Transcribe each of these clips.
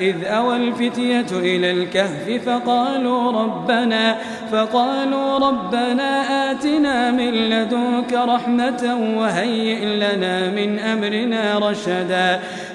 إذ أوى الفتية إلى الكهف فقالوا ربنا فقالوا ربنا آتنا من لدنك رحمة وهيئ لنا من أمرنا رشدا.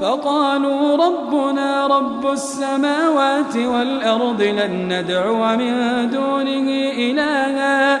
فقالوا ربنا رب السماوات والأرض لن ندعو من دونه إلها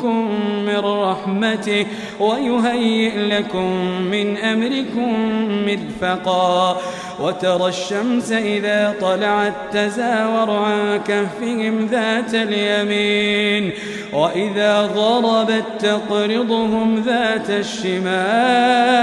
من رحمته ويهيئ لكم من أمركم مرفقا وترى الشمس إذا طلعت تزاور عن كهفهم ذات اليمين وإذا غربت تقرضهم ذات الشمال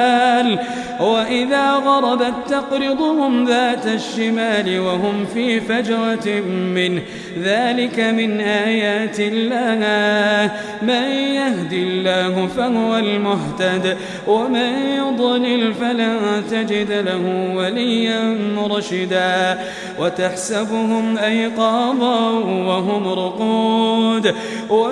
وإذا غربت تقرضهم ذات الشمال وهم في فجوة منه. ذلك من آيات الله. من يهد الله فهو المهتد ومن يضلل فلن تجد له وليا مرشدا. وتحسبهم أيقاظا وهم رقود.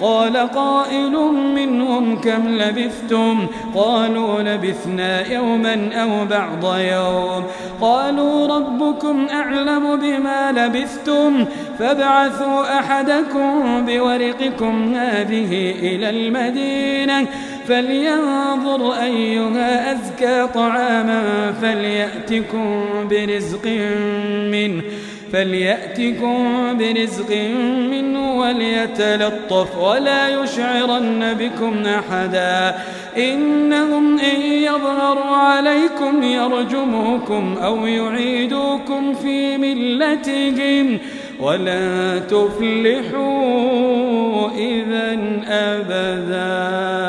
قال قائل منهم كم لبثتم؟ قالوا لبثنا يوما أو بعض يوم. قالوا ربكم أعلم بما لبثتم فابعثوا أحدكم بورقكم هذه إلى المدينة فلينظر أيها أزكى طعاما فليأتكم برزق منه. فليأتكم برزق منه وليتلطف ولا يشعرن بكم أحدا. إنهم إن يظهروا عليكم يرجموكم أو يعيدوكم في ملتهم ولن تفلحوا إذا أبداً.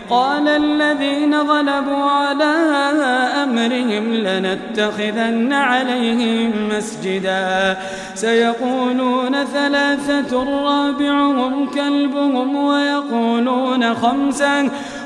قال الذين غلبوا على أمرهم لنتخذن عليهم مسجدا. سيقولون ثلاثة رابعهم كلبهم ويقولون خمسا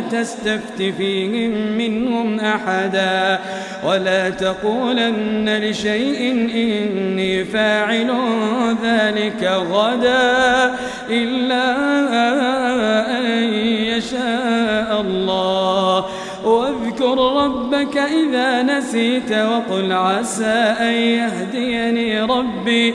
تستفت فيهم منهم أحدا ولا تقولن لشيء إني فاعل ذلك غدا إلا أن يشاء الله. واذكر ربك إذا نسيت وقل عسى أن يهديني ربي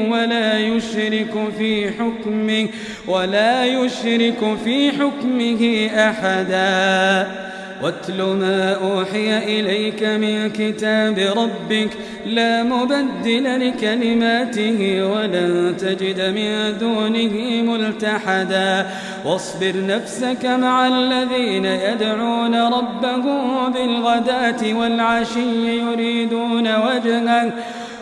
يشرك في حكمه ولا يشرك في حكمه أحدا. واتل ما أوحي إليك من كتاب ربك لا مبدل لكلماته ولن تجد من دونه ملتحدا. واصبر نفسك مع الذين يدعون ربهم بالغداة والعشي يريدون وجهه.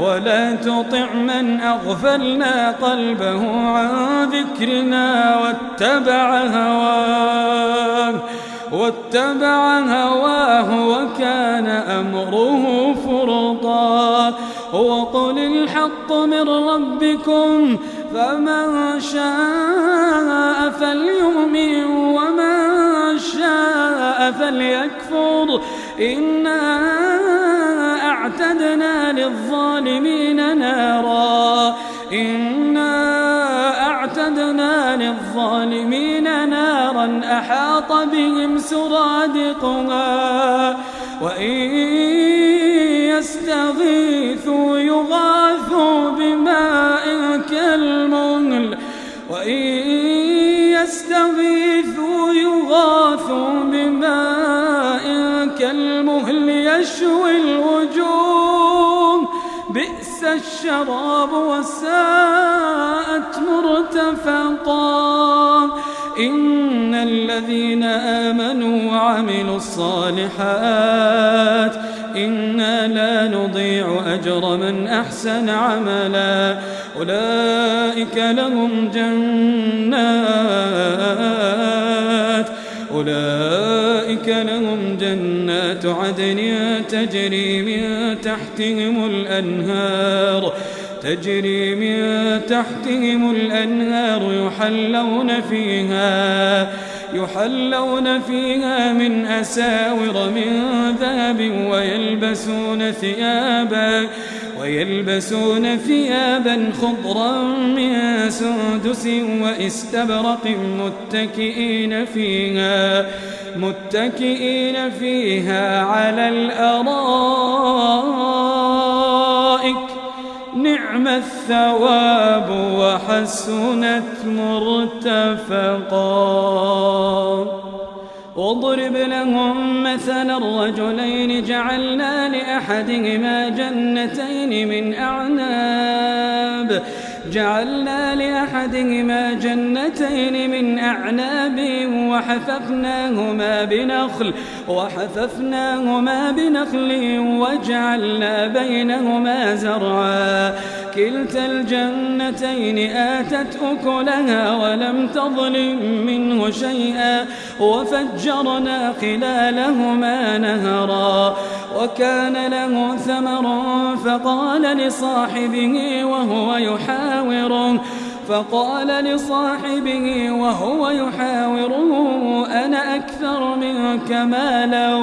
ولا تطع من أغفلنا قلبه عن ذكرنا واتبع هواه واتبع هواه وكان أمره فرطا. وقل الحق من ربكم فمن شاء فليؤمن ومن شاء فليكفر. إنا أعتدنا للظالمين نارا. إنا أعتدنا للظالمين نارا أحاط بهم سرادقها. وإن يستغيثوا يغاثوا الشراب وساءت مرتفقا. إن الذين آمنوا وعملوا الصالحات إنا لا نضيع أجر من أحسن عملا. أولئك لهم جنات. أولئك جنات عدن تجري من تحتهم الأنهار تجري من تحتهم الأنهار يحلون فيها يحلون فيها من أساور من ذهب ويلبسون ثيابا ويلبسون ثيابا خضرا من سندس وإستبرق متكئين فيها. متكئين فيها على الأرائك. نعم الثواب وحسنت مرتفقا. واضرب لهم مثلا الرجلين. جعلنا لأحدهما جنتين من أعناب. جعلنا لأحدهما جنتين من أعناب وحففناهما بنخل وحففناهما بنخل وجعلنا بينهما زرعا. كلتا الجنتين آتت أكلها ولم تظلم منه شيئا وفجرنا خلالهما نهرا. وكان له ثمر فقال لصاحبه وهو يحاوره. فقال لصاحبه وهو يحاوره أنا أكثر منك مالا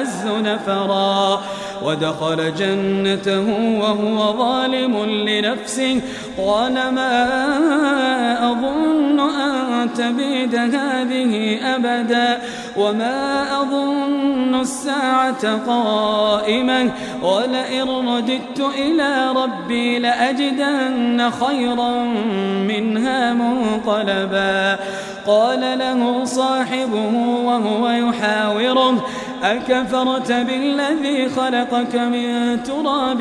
وأعز نفرا. ودخل جنته وهو ظالم لنفسه. قال ما أظن أن تبيد هذه أبدا. وما أظن الساعة قائمة. ولئن رددت إلى ربي لأجدن خيرا منها منقلبا. قال له صاحبه وهو يحاوره. أكفرت بالذي خلقك من تراب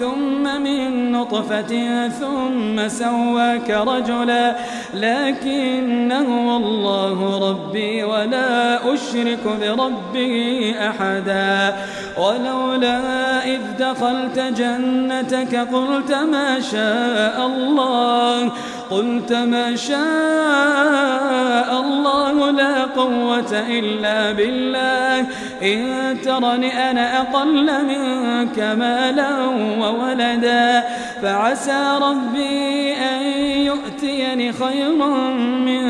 ثم من نطفة ثم سواك رجلا لكن هو الله ربي ولا أشرك بربي أحدا ولولا إذ دخلت جنتك قلت ما شاء الله قلت ما شاء الله قوة إلا بالله. إن ترني أنا أقل منك مالا وولدا فعسى ربي أن يؤتيني خيرا من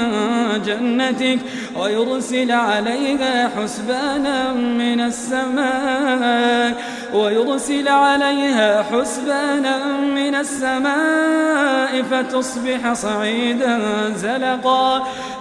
جنتك ويرسل عليها حسبانا من السماء ويرسل عليها حسبانا من السماء فتصبح صعيدا زلقا.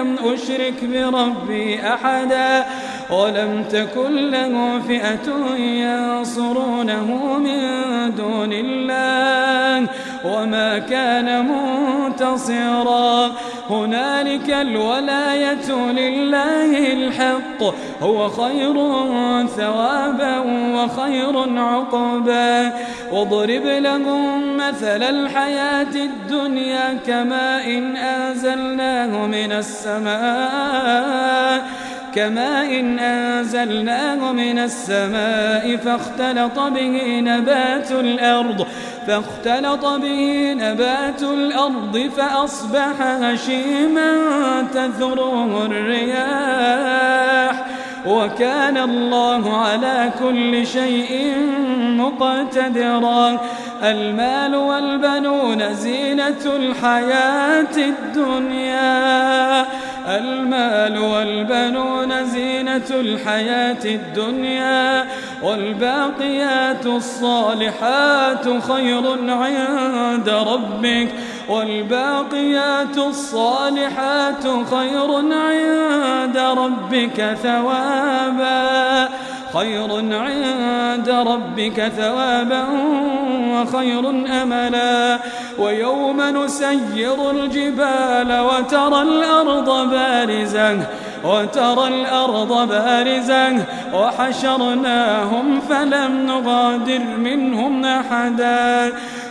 لم أشرك بربي أحدا ولم تكن له فئة ينصرونه من دون الله وما كان منتصرا هنالك الولاية لله الحق هو خير ثوابا وخير عقبا واضرب لهم مثل الحياة الدنيا كماء أنزلناه من السماء كما إن أنزلناه من السماء فاختلط به نبات الأرض فاختلط به نبات الأرض فأصبح هشيما تذروه الرياح. وكان الله على كل شيء مقتدرا. المال والبنون زينة الحياة الدنيا. المال والبنون زينة الحياة الدنيا والباقيات الصالحات خير عند ربك والباقيات الصالحات خير عند ربك ثوابا خير عند ربك ثوابا وخير أملا. ويوم نسير الجبال وترى الأرض بارزة وترى الأرض بارزة. وحشرناهم فلم نغادر منهم أحدا.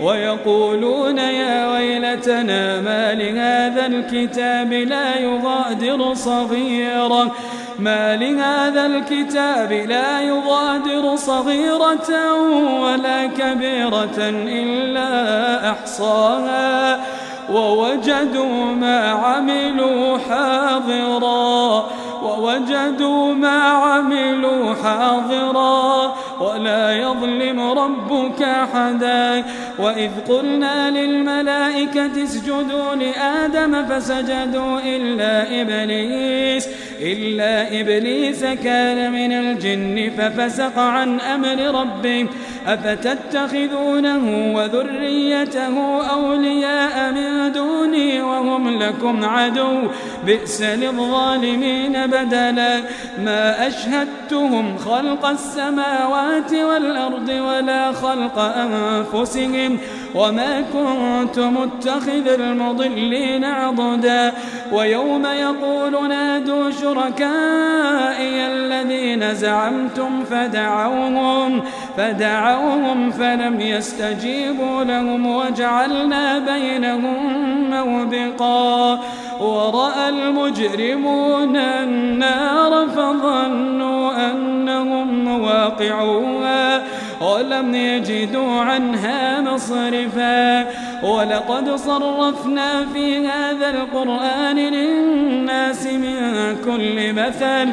ويقولون يا ويلتنا ما لهذا الكتاب لا يغادر صغيرا. ما لهذا الكتاب لا يغادر صغيرة ولا كبيرة إلا أحصاها. ووجدوا ما عملوا حاضرا. ووجدوا ما عملوا حاضرا. ولا يظلم ربك أحدا. وإذ قلنا للملائكة اسجدوا لآدم فسجدوا إلا إبليس إلا إبليس كان من الجن ففسق عن أمر ربه. أفتتخذونه وذريته أولياء من دوني وهم لكم عدو بئس للظالمين بدلا ما أشهدتهم خلق السماوات والأرض ولا خلق أنفسهم وما كنت متخذ المضلين عضدا ويوم يقول نادوا شركائي الذين زعمتم فدعوهم فدعوهم فلم يستجيبوا لهم وجعلنا بينهم موبقا. ورأى المجرمون النار فظنوا أنهم مواقعوها ولم يجدوا عنها مصرفا. ولقد صرفنا في هذا القرآن للناس من كل مثل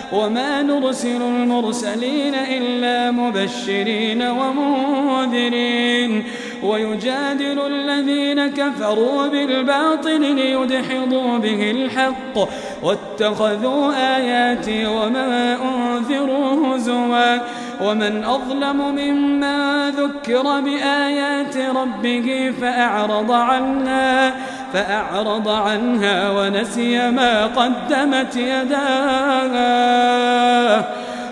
وما نرسل المرسلين إلا مبشرين ومنذرين. ويجادل الذين كفروا بالباطل ليدحضوا به الحق. واتخذوا آياتي وما أنذروا هزوا. ومن أظلم ممن ذكر بآيات ربه فأعرض عنها. فأعرض عنها ونسي ما قدمت يداه.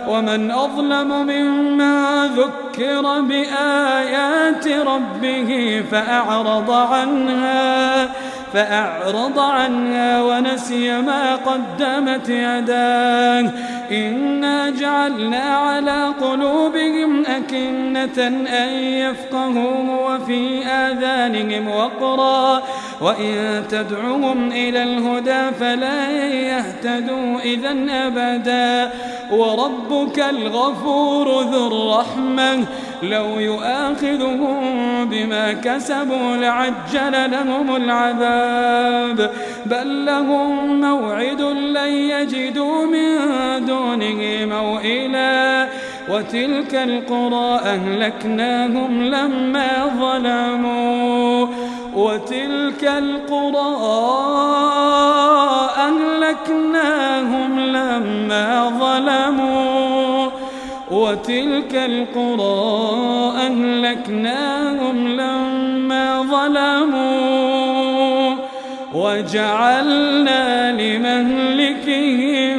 ومن أظلم ممن ذكر بآيات ربه فأعرض عنها. فأعرض عنها ونسي ما قدمت يداه. إنا جعلنا على قلوبهم أكنة أن يفقهوا وفي آذانهم وقرا. وإن تدعوهم إلى الهدى فلا يهتدوا إذا أبدا. وربك الغفور ذو الرحمة. لو يؤاخذهم بما كسبوا لعجل لهم العذاب. بل لهم موعد لن يجدوا من دونه موئلا. وتلك القرى أهلكناهم لما ظلموا. وتلك القرى أهلكناهم لما ظلموا. وتلك القرى أهلكناهم لما ظلموا وجعلنا لمهلكهم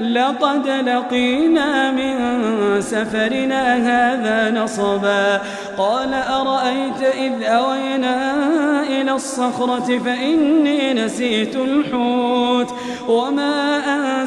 لقد لقينا من سفرنا هذا نصبا. قال أرأيت إذ أوينا إلى الصخرة فإني نسيت الحوت. وما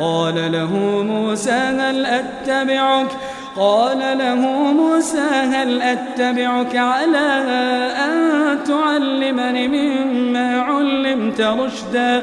قال له موسى هل أتبعك؟ قال له موسى هل أتبعك على أن تعلمني مما علمت رشدا؟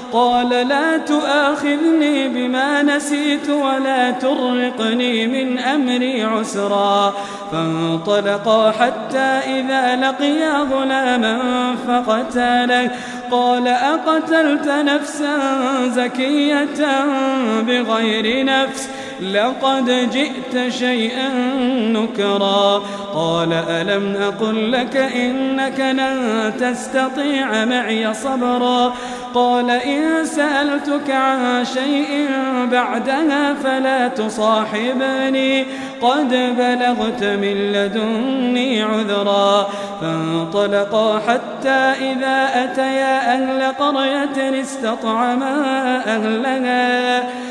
قال لا تؤاخذني بما نسيت ولا ترقني من أمري عسرا. فانطلقا حتى إذا لقيا غلاما فقتاله قال أقتلت نفسا زكية بغير نفس؟ لقد جئت شيئا نكرا. قال ألم أقل لك إنك لن تستطيع معي صبرا؟ قال إن سألتك عن شيء بعدها فلا تصاحبني. قد بلغت من لدني عذرا. فانطلقا حتى إذا أتيا أهل قرية استطعما أهلها.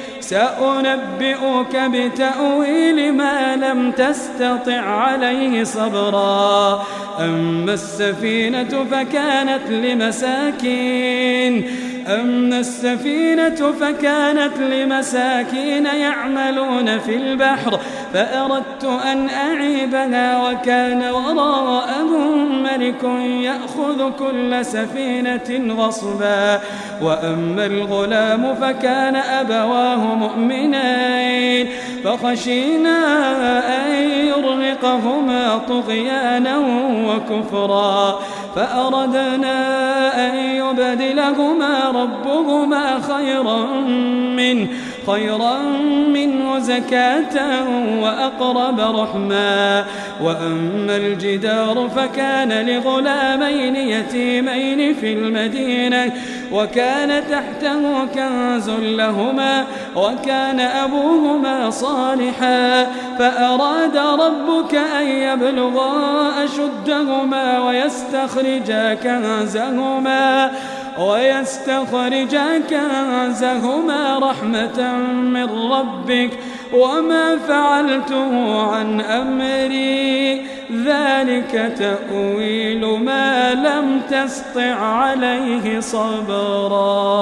سأنبئك بتأويل ما لم تستطع عليه صبرا. أما السفينة فكانت لمساكين. أما السفينة فكانت لمساكين يعملون في البحر فأردت أن أعيبها وكان وراءهم ملك يأخذ كل سفينة غصبا. وأما الغلام فكان أبواه مؤمنين فخشينا أن يرهقهما طغيانا وكفرا. فأردنا أن يبدلهما ربهما خيرا منه. خيرا منه زكاة وأقرب رحما وأما الجدار فكان لغلامين يتيمين في المدينة وكان تحته كنز لهما وكان أبوهما صالحا. فأراد ربك أن يبلغا أشدهما ويستخرجا كنزهما. ويستخرج كنزهما رحمة من ربك وما فعلته عن أمري. ذلك تأويل ما لم تسطع عليه صبرا.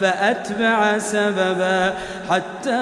فأتبع سببا حتى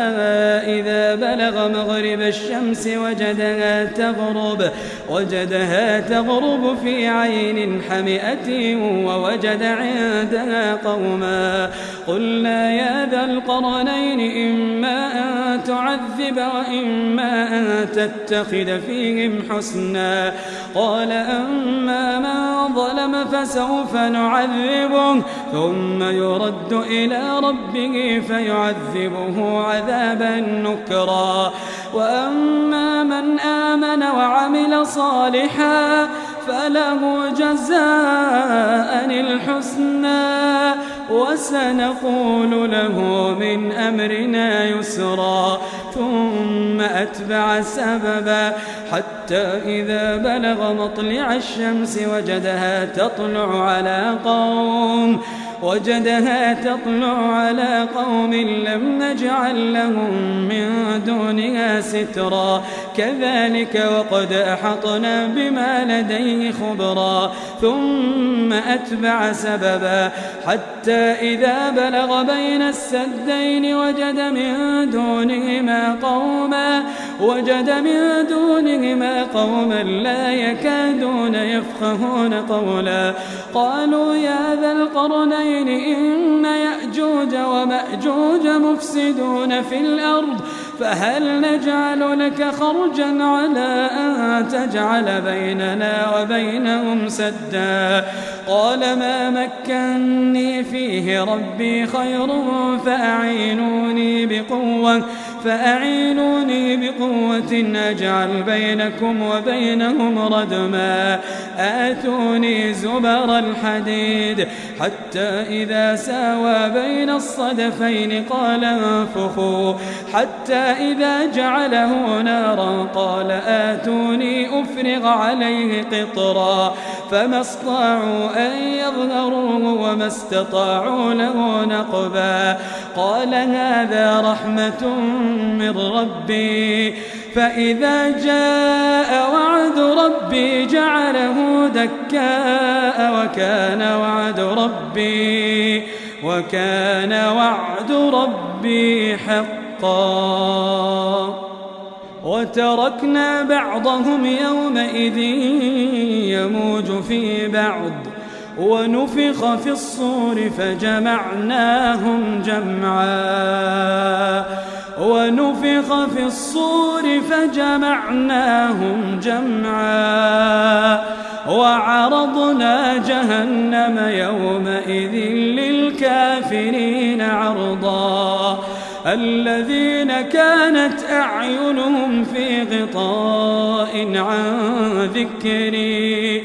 إذا بلغ مغرب الشمس وجدها تغرب وجدها تغرب في عين حمئة ووجد عندها قوما. قلنا يا ذا القرنين إما أن تعذب وإما أن تتخذ فيهم حسنا. قال أما من ظلم فسوف نعذبه ثم يرد إلى ربه فيعذبه عذابا نكرا. وأما من آمن وعمل صالحا فله جزاء الحسنى. وسنقول له من أمرنا يسرا ثم أتبع سببا حتى إذا بلغ مطلع الشمس وجدها تطلع على قوم. وجدها تطلع على قوم لم نجعل لهم من دونها سترا. كذلك وقد أحطنا بما لديه خبرا. ثم أتبع سببا. حتى إذا بلغ بين السدين وجد من دونهما قوما وجد من دونهما قوما لا يكادون يفقهون قولا. قالوا يا ذا القرنين إن يأجوج ومأجوج مفسدون في الأرض فهل نجعل لك خرجا على أن تجعل بيننا وبينهم سدا؟ قال ما مكني فيه ربي خير فأعينوني بقوة. فأعينوني بقوة أجعل بينكم وبينهم ردما. آتوني زبر الحديد حتى إذا ساوى بين الصدفين قال انفخوا. حتى إذا جعله نارا قال آتوني أفرغ عليه قطرا. فما استطاعوا أن يظهروه وما استطاعوا له نقبا. قال هذا رحمة من ربي فإذا جاء وعد ربي جعله دكاء وكان وعد ربي وكان وعد ربي حقا. وتركنا بعضهم يومئذ يموج في بعض ونفخ في الصور فجمعناهم جمعا. ونفخ في الصور فجمعناهم جمعا وعرضنا جهنم يومئذ للكافرين عرضا الذين كانت أعينهم في غطاء عن ذكري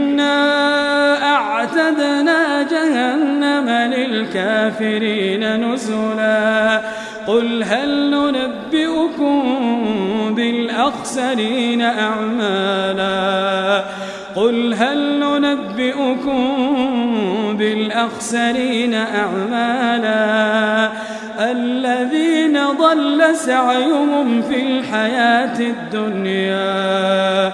للكافرين نزلا. قل هل ننبئكم بالأخسرين أعمالا؟ قل هل ننبئكم بالأخسرين أعمالا؟ الذين ضل سعيهم في الحياة الدنيا.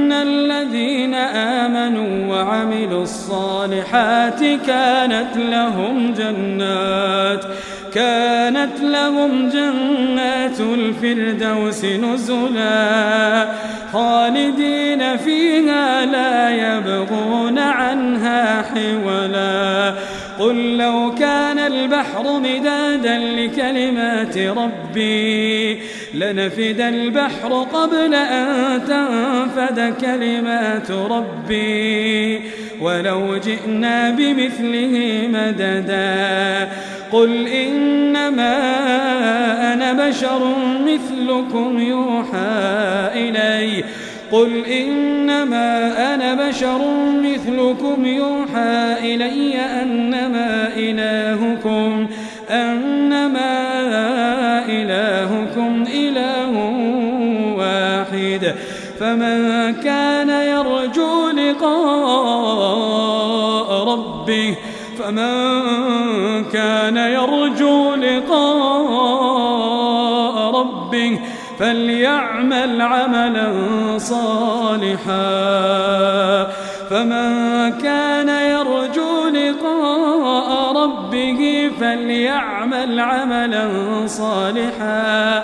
وعملوا الصالحات كانت لهم جنات كانت لهم جنات الفردوس نزلا خالدين فيها لا يبغون عنها حولا. قل لو كان البحر مدادا لكلمات ربي لنفد البحر قبل أن تنفد كلمات ربي. ولو جئنا بمثله مددا. قل إنما أنا بشر مثلكم يوحى إلي. قل إنما أنا بشر مثلكم يوحى إلي. أنما إلهكم. أنما إله واحد. فمن كان يرجو لقاء ربه فمن كان يرجو لقاء ربه فليعمل عملا صالحا. فمن كان يرجو لقاء ربه فليعمل عملا صالحا.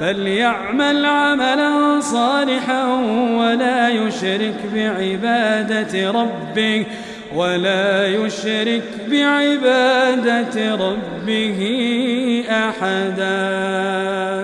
فليعمل عملا صالحا ولا يشرك بعبادة ربه ولا يشرك بعبادة ربه أحداً.